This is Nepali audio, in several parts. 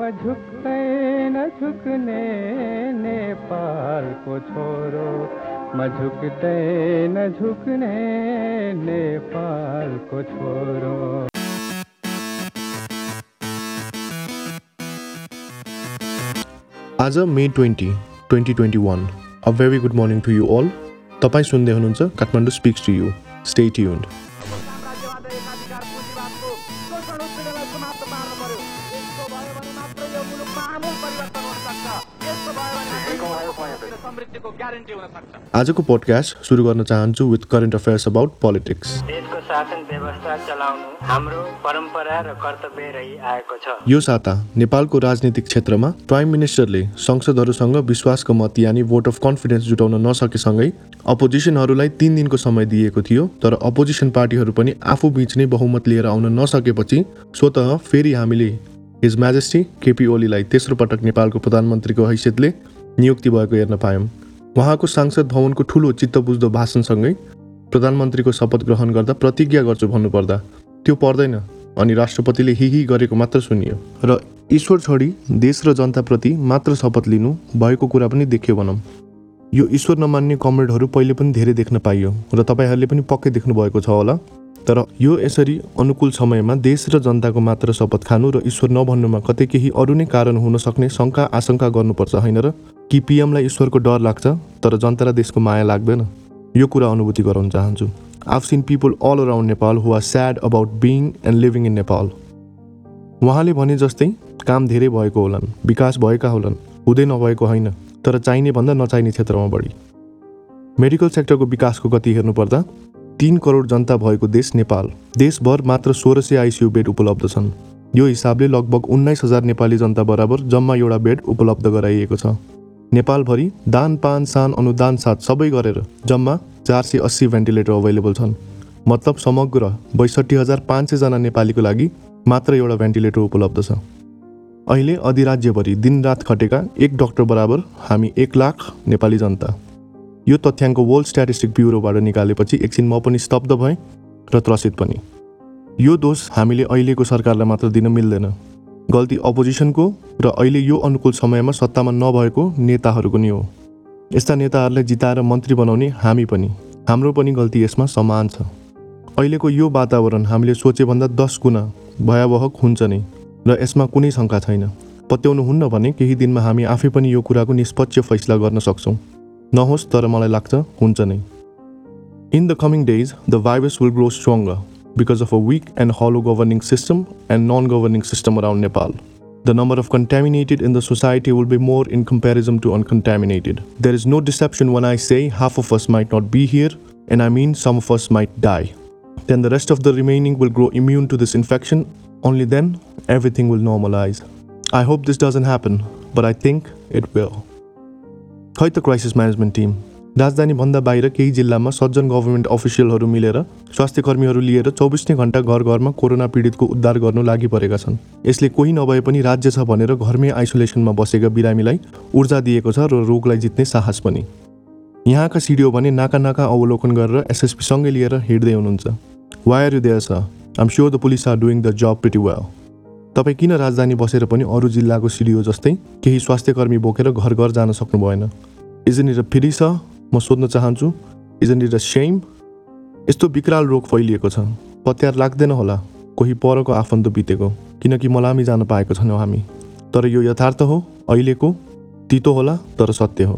म झुक्दैन झुक्ने नेपालको छोरो। म झुक्दैन झुक्ने नेपालको छोरो। आज May twenty twenty twenty one. A very good morning to you all तपाईँ सुन्दै हुनुहुन्छ Kathmandu speaks to you. Stay tuned समृद्धिको guarantee हुन सक्छ। आजको पोडकास्ट सुरु गर्न चाहन्छु with current affairs about politics देशको शासन व्यवस्था चलाउनु हाम्रो परम्परा र कर्तव्य रही आएको छ। यो साता नेपालको राजनीतिक क्षेत्रमा प्राइम मिनिस्टरले संसदहरूसँग विश्वासको मत यानि भोट अफ कन्फिडेन्स जुटाउन नसकेसँगै अपोजिसनहरूलाई तिन दिनको समय दिएको थियो तर अपोजिसन पार्टीहरू पनि आफू बीच नै बहुमत लिएर आउन नसकेपछि स्वत फेरि हामीले हिज म्याजेस्टी केपी ओलीलाई तेस्रो पटक नेपालको प्रधानमन्त्रीको हैसियतले नियुक्ति भएको हेर्न पायौँ। उहाँको सांसद भवनको ठुलो चित्तबुझ्दो भाषणसँगै प्रधानमन्त्रीको शपथ ग्रहण गर्दा प्रतिज्ञा गर्छु भन्नुपर्दा त्यो पर्दैन अनि राष्ट्रपतिले हिही गरेको मात्र सुनियो। र ईश्वर छोडी देश र जनताप्रति मात्र शपथ लिनु भएको कुरा पनि देखियो भनौँ। यो ईश्वर नमान्ने कमरेडहरू पहिले पनि धेरै देख्न पाइयो र तपाईँहरूले पनि पक्कै देख्नु भएको छ होला। तर यो यसरी अनुकूल समयमा देश र जनताको मात्र शपथ खानु र ईश्वर नभन्नुमा कतै केही अरू नै कारण हुन सक्ने शङ्का आशंका गर्नुपर्छ होइन र? कि पिएमलाई ईश्वरको डर लाग्छ तर जनता र देशको माया लाग्दैन? यो कुरा अनुभूति गराउन चाहन्छु। Have seen people all around Nepal who are sad about being and living in Nepal उहाँले भने जस्तै काम धेरै भएको होलान् विकास भएका होलान् हुँदै नभएको होइन तर चाहिने भन्दा नचाहिने क्षेत्रमा बढी। मेडिकल सेक्टरको विकासको गति हेर्नुपर्दा तिन करोड जनता भएको देश नेपाल। देशभर मात्र सोह्र सय आइसियु बेड उपलब्ध छन्। यो हिसाबले लगभग उन्नाइस हजार नेपाली जनता बराबर जम्मा एउटा बेड उपलब्ध गराइएको छ। नेपालभरि दान पान सान अनुदान साथ सबै गरेर जम्मा चार सय अस्सी भेन्टिलेटर अभाइलेबल छन्। मतलब समग्र बैसठी हजार पाँच सयजना नेपालीको लागि मात्र एउटा भेन्टिलेटर उपलब्ध छ। अहिले अधिराज्यभरि दिनरात खटेका एक डाक्टर बराबर हामी एक लाख नेपाली जनता। यो तथ्याङ्क वर्ल्ड स्ट्याटिस्टिक ब्युरोबाट निकालेपछि एकछिन म पनि स्तब्ध भएँ र त्रसित पनि। यो दोष हामीले अहिलेको सरकारलाई मात्र दिन मिल्दैन। गल्ती अपोजिसनको र अहिले यो अनुकूल समयमा सत्तामा नभएको नेताहरूको नि हो। यस्ता नेताहरूलाई जिताएर मन्त्री बनाउने हामी पनि। हाम्रो पनि गल्ती यसमा समान छ। अहिलेको यो वातावरण हामीले सोचेभन्दा दस गुणा भयावह हुन्छ नै र यसमा कुनै शङ्का छैन। पत्याउनु हुन्न भने केही दिनमा हामी आफै पनि यो कुराको निष्पक्ष फैसला गर्न सक्छौँ। नहोस् तर मलाई लाग्छ हुन्छ नै in the coming days the virus will grow stronger because of a weak and hollow governing system and non governing system around Nepal. The number of contaminated in the society will be more in comparison to uncontaminated. There is no deception when I say half of us might not be here, and I mean some of us might die. Then the rest of the remaining will grow immune to this infection. Only then, everything will normalize. I hope this doesn't happen, but I think it will. खै त क्राइसिस म्यानेजमेन्ट टिम राजधानीभन्दा बाहिर केही जिल्लामा सज्जन गभर्मेन्ट अफिसियलहरू मिलेर स्वास्थ्य कर्मीहरू लिएर चौबिस नै घन्टा घर घरमा कोरोना पीडितको उद्धार गर्नु लागि परेका छन्। यसले कोही नभए पनि राज्य छ भनेर घरमै आइसोलेसनमा बसेका बिरामीलाई ऊर्जा दिएको छ र रोगलाई जित्ने साहस पनि। यहाँका सिडिओ भने नाका नाका अवलोकन गरेर एसएसपीसँगै लिएर हिँड्दै हुनुहुन्छ। वायर यु देयर छ I'm sure the police are doing the job pretty well तपाईँ किन राजधानी बसेर पनि अरू जिल्लाको सिडिओ जस्तै केही स्वास्थ्य कर्मी बोकेर घर घर जान सक्नु भएन इजनिर फेरि छ म सोध्न चाहन्छु इजनिर सेम यस्तो विकराल रोग फैलिएको छ। पत्यार लाग्दैन होला। कोही परको आफन्त बितेको। किनकि मलामी जान पाएको छैनौँ हामी। तर यो यथार्थ हो अहिलेको तितो होला तर सत्य हो।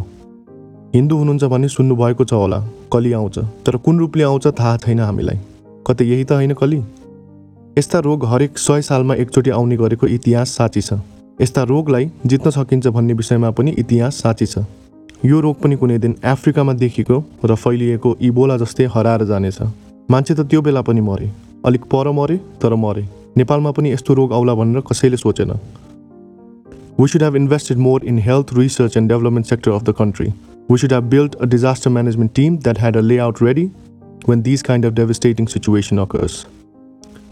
हिन्दू हुनुहुन्छ भने सुन्नुभएको छ होला कली आउँछ। तर कुन रूपले आउँछ थाहा छैन हामीलाई। कतै यही त होइन कली? यस्ता रोग हरेक सय सालमा एकचोटि आउने गरेको इतिहास साँची छ। यस्ता रोगलाई जित्न सकिन्छ भन्ने विषयमा पनि इतिहास साँची छ। यो रोग पनि कुनै दिन अफ्रिकामा देखिएको र फैलिएको इबोला जस्तै हराएर जानेछ। मान्छे त त्यो बेला पनि मरे। अलिक पर मरे तर मरे। नेपालमा पनि यस्तो रोग आउला भनेर कसैले सोचेन। We should have invested more in health research and development sector of the country we should have build a disaster management team that had a layout ready when these kind of devastating situation occurs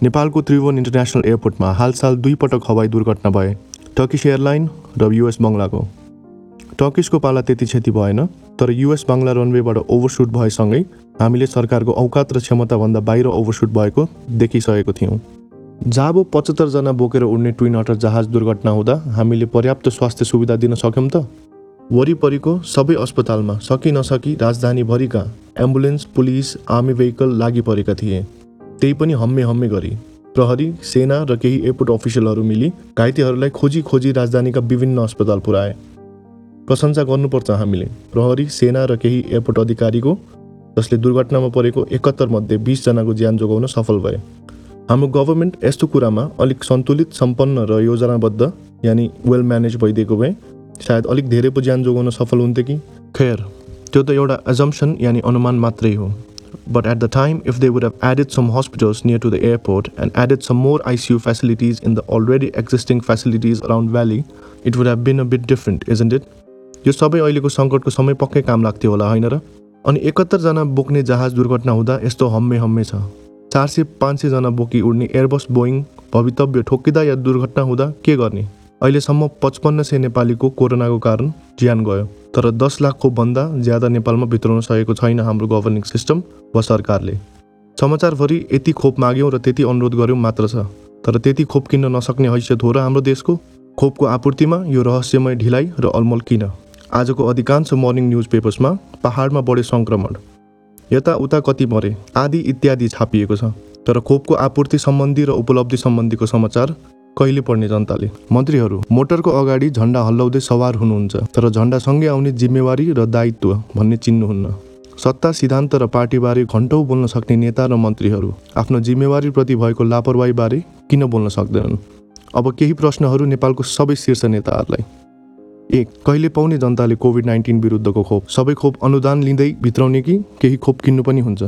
नेपालको त्रिभुवन इन्टरनेसनल एयरपोर्टमा हालसाल दुई पटक हवाई दुर्घटना भए। टर्किस एयरलाइन र युएस बङ्गलाको टर्किसको पाला त्यति क्षति भएन तर युएस बाङ्ला रनवेबाट ओभरसुट भएसँगै हामीले सरकारको औकात र क्षमताभन्दा बाहिर ओभरसुट भएको देखिसकेको थियौँ। जाबो पचहत्तरजना बोकेर उड्ने ट्विन अटर जहाज दुर्घटना हुँदा हामीले पर्याप्त स्वास्थ्य सुविधा दिन सक्यौँ त? वरिपरिको सबै अस्पतालमा सकि नसकी राजधानीभरिका एम्बुलेन्स पुलिस आर्मी भेहिकल लागि परेका थिए। त्यही पनि हम्मे हम्मे गरी। प्रहरी सेना र केही एयरपोर्ट अफिसियलहरू मिली घाइतेहरूलाई खोजी खोजी राजधानीका विभिन्न अस्पताल पुर्याए प्रशंसा गर्नुपर्छ हामीले। प्रहरी सेना र केही एयरपोर्ट अधिकारीको जसले दुर्घटनामा परेको एकहत्तर मध्ये बिसजनाको ज्यान जोगाउन सफल भए। हाम्रो गभर्मेन्ट यस्तो कुरामा अलिक सन्तुलित सम्पन्न र योजनाबद्ध यानि वेल म्यानेज भइदिएको भए सायद अलिक धेरै पो ज्यान जोगाउन सफल हुन्थ्यो कि? खैर त्यो त एउटा एजम्सन यानि अनुमान मात्रै हो। But at the time, if they would have added some hospitals near to the airport and added some more ICU facilities in the already existing facilities around Valley, it would have been a bit different, isn't it? यो सबै अहिलेको सङ्कटको समय पक्कै काम लाग्थ्यो होला होइन र? अनि एकहत्तरजना बोक्ने जहाज दुर्घटना हुँदा यस्तो हम्मे हम्मे छ। चार सय पाँच सयजना बोकी उड्ने एयरबस बोइङ भवितव्य ठोकिँदा या दुर्घटना हुँदा के गर्ने? अहिलेसम्म पचपन्न सय नेपालीको कोरोनाको कारण ज्यान गयो तर दस लाखको भन्दा ज्यादा नेपालमा भित्राउन सकेको छैन हाम्रो गभर्निङ सिस्टम वा सरकारले। समाचारभरि यति खोप माग्यौँ र त्यति अनुरोध गऱ्यौँ मात्र छ तर त्यति खोप किन्न नसक्ने हैसियत हो र हाम्रो देशको खोपको आपूर्तिमा यो रहस्यमय ढिलाइ र अलमल किन? आजको अधिकांश मर्निङ न्युज पेपर्समा पहाडमा बढे सङ्क्रमण। यताउता कति मरे आदि इत्यादि छापिएको छ। तर खोपको आपूर्ति सम्बन्धी र उपलब्धि सम्बन्धीको समाचार कहिले पढ्ने जनताले? मन्त्रीहरू मोटरको अगाडि झन्डा हल्लाउँदै सवार हुनुहुन्छ तर झन्डासँगै आउने जिम्मेवारी र दायित्व भन्ने चिन्नुहुन्न। सत्ता सिद्धान्त र पार्टीबारे घन्टौँ बोल्न सक्ने नेता र मन्त्रीहरू आफ्नो जिम्मेवारीप्रति भएको लापरवाहीबारे किन बोल्न सक्दैनन्? अब केही प्रश्नहरू नेपालको सबै शीर्ष नेताहरूलाई। एक कहिले पाउने जनताले कोभिड नाइन्टिन विरुद्धको खोप? सबै खोप अनुदान लिँदै भित्राउने कि केही खोप किन्नु पनि हुन्छ?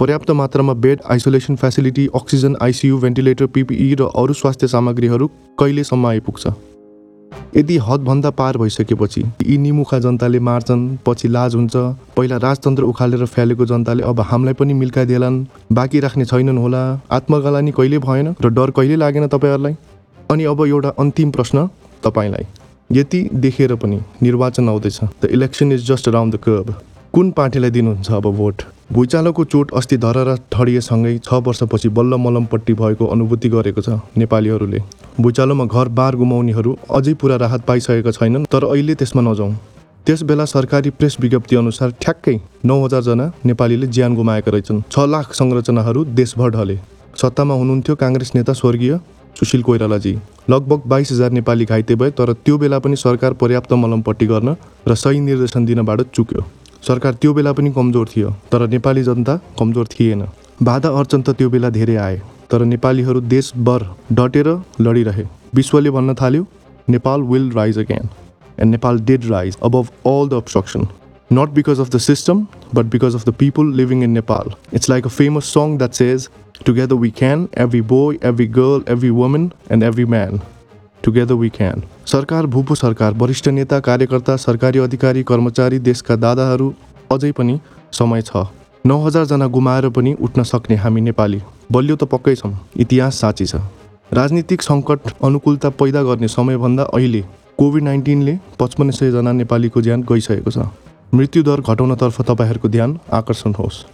पर्याप्त मात्रामा bed isolation facility oxygen ICU ventilator PPE र अरू स्वास्थ्य सामग्रीहरू कहिलेसम्म आइपुग्छ? यदि हदभन्दा पार भइसकेपछि यी निमुखा जनताले मार्छन् पछि लाज हुन्छ पहिला राजतन्त्र उखालेर फ्यालेको जनताले अब हामीलाई पनि मिल्काइदेलान् बाँकी राख्ने छैनन् होला आत्मगलानी कहिले भएन र डर कहिले लागेन तपाईँहरूलाई? अनि अब एउटा अन्तिम प्रश्न तपाईँलाई। यति देखेर पनि निर्वाचन आउँदैछ। The election is just around the curb कुन पार्टीलाई दिनुहुन्छ अब भोट? भुइँचालोको चोट अस्ति धरहरा ठडिएसँगै छ वर्षपछि बल्ल मलमपट्टि भएको अनुभूति गरेको छ नेपालीहरूले। भुइँचालोमा घर बार गुमाउनेहरू अझै पुरा राहत पाइसकेका छैनन् तर अहिले त्यसमा नजाउँ। त्यस बेला सरकारी प्रेस विज्ञप्ति अनुसार ठ्याक्कै नौ हजारजना नेपालीले ज्यान गुमाएका रहेछन्। छ लाख संरचनाहरू देशभर ढले। सत्तामा हुनुहुन्थ्यो काङ्ग्रेस नेता स्वर्गीय सुशील कोइरालाजी लगभग बाइस हजार नेपाली घाइते भए तर त्यो बेला पनि सरकार पर्याप्त मलमपट्टि गर्न र सही निर्देशन दिनबाट चुक्यो। सरकार त्यो बेला पनि कमजोर थियो तर नेपाली जनता कमजोर थिएन। बाधा अर्चन त त्यो बेला धेरै आए तर नेपालीहरू देशभर डटेर लडिरहे। विश्वले भन्न थाल्यो Nepal will rise again and Nepal did rise above all the obstruction. Not because of the system, but because of the people living in Nepal. It's like a famous song that says, Together we can, every boy, every girl, every woman, and every man. Together we can. सरकार भूपो सरकार वरिष्ठ नेता कार्यकर्ता सरकारी अधिकारी कर्मचारी देशका दादाहरू अझै पनि समय छ नौ हजारजना गुमाएर पनि उठ्न सक्ने हामी नेपाली बलियो त पक्कै छौँ इतिहास साँची छ राजनीतिक सङ्कट अनुकूलता पैदा गर्ने समयभन्दा अहिले कोभिड नाइन्टिनले पचपन्न सयजना नेपालीको ज्यान गइसकेको छ मृत्युदर घटाउनतर्फ तपाईँहरूको ध्यान आकर्षण होस्।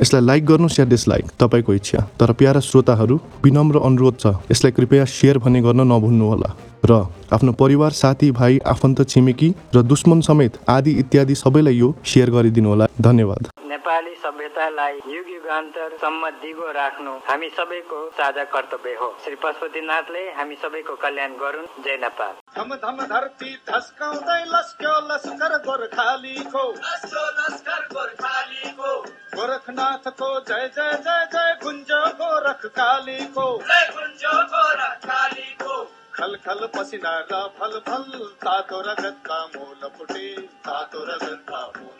यसलाई लाइक गर्नुहोस् या डिसलाइक तपाईँको इच्छा। तर प्यारा श्रोताहरू विनम्र अनुरोध छ। यसलाई कृपया सेयर भने गर्न नभुल्नुहोला। र आफ्नो परिवार साथी भाइ आफन्त छिमेकी र दुश्मन समेत आदि इत्यादि सबैलाई यो सेयर गरिदिनु होला धन्यवाद। नेपाली सभ्यतालाई युग युगान्तरसम्म दिगो राख्नु हामी सबैको साझा कर्तव्य हो। श्री पशुपतिनाथले हामी सबैको कल्याण गरून्। जय नेपाल। धम धम धरती धस्काउँदै लस्क्यो लस्कर गोर्खालीको। गोरखनाथको जय जय जय जय गुन्ज गोरख कालीको खल खल पसिना र फल फल तातो रगतका मूल फुटे तातो रगतका मूल फुटे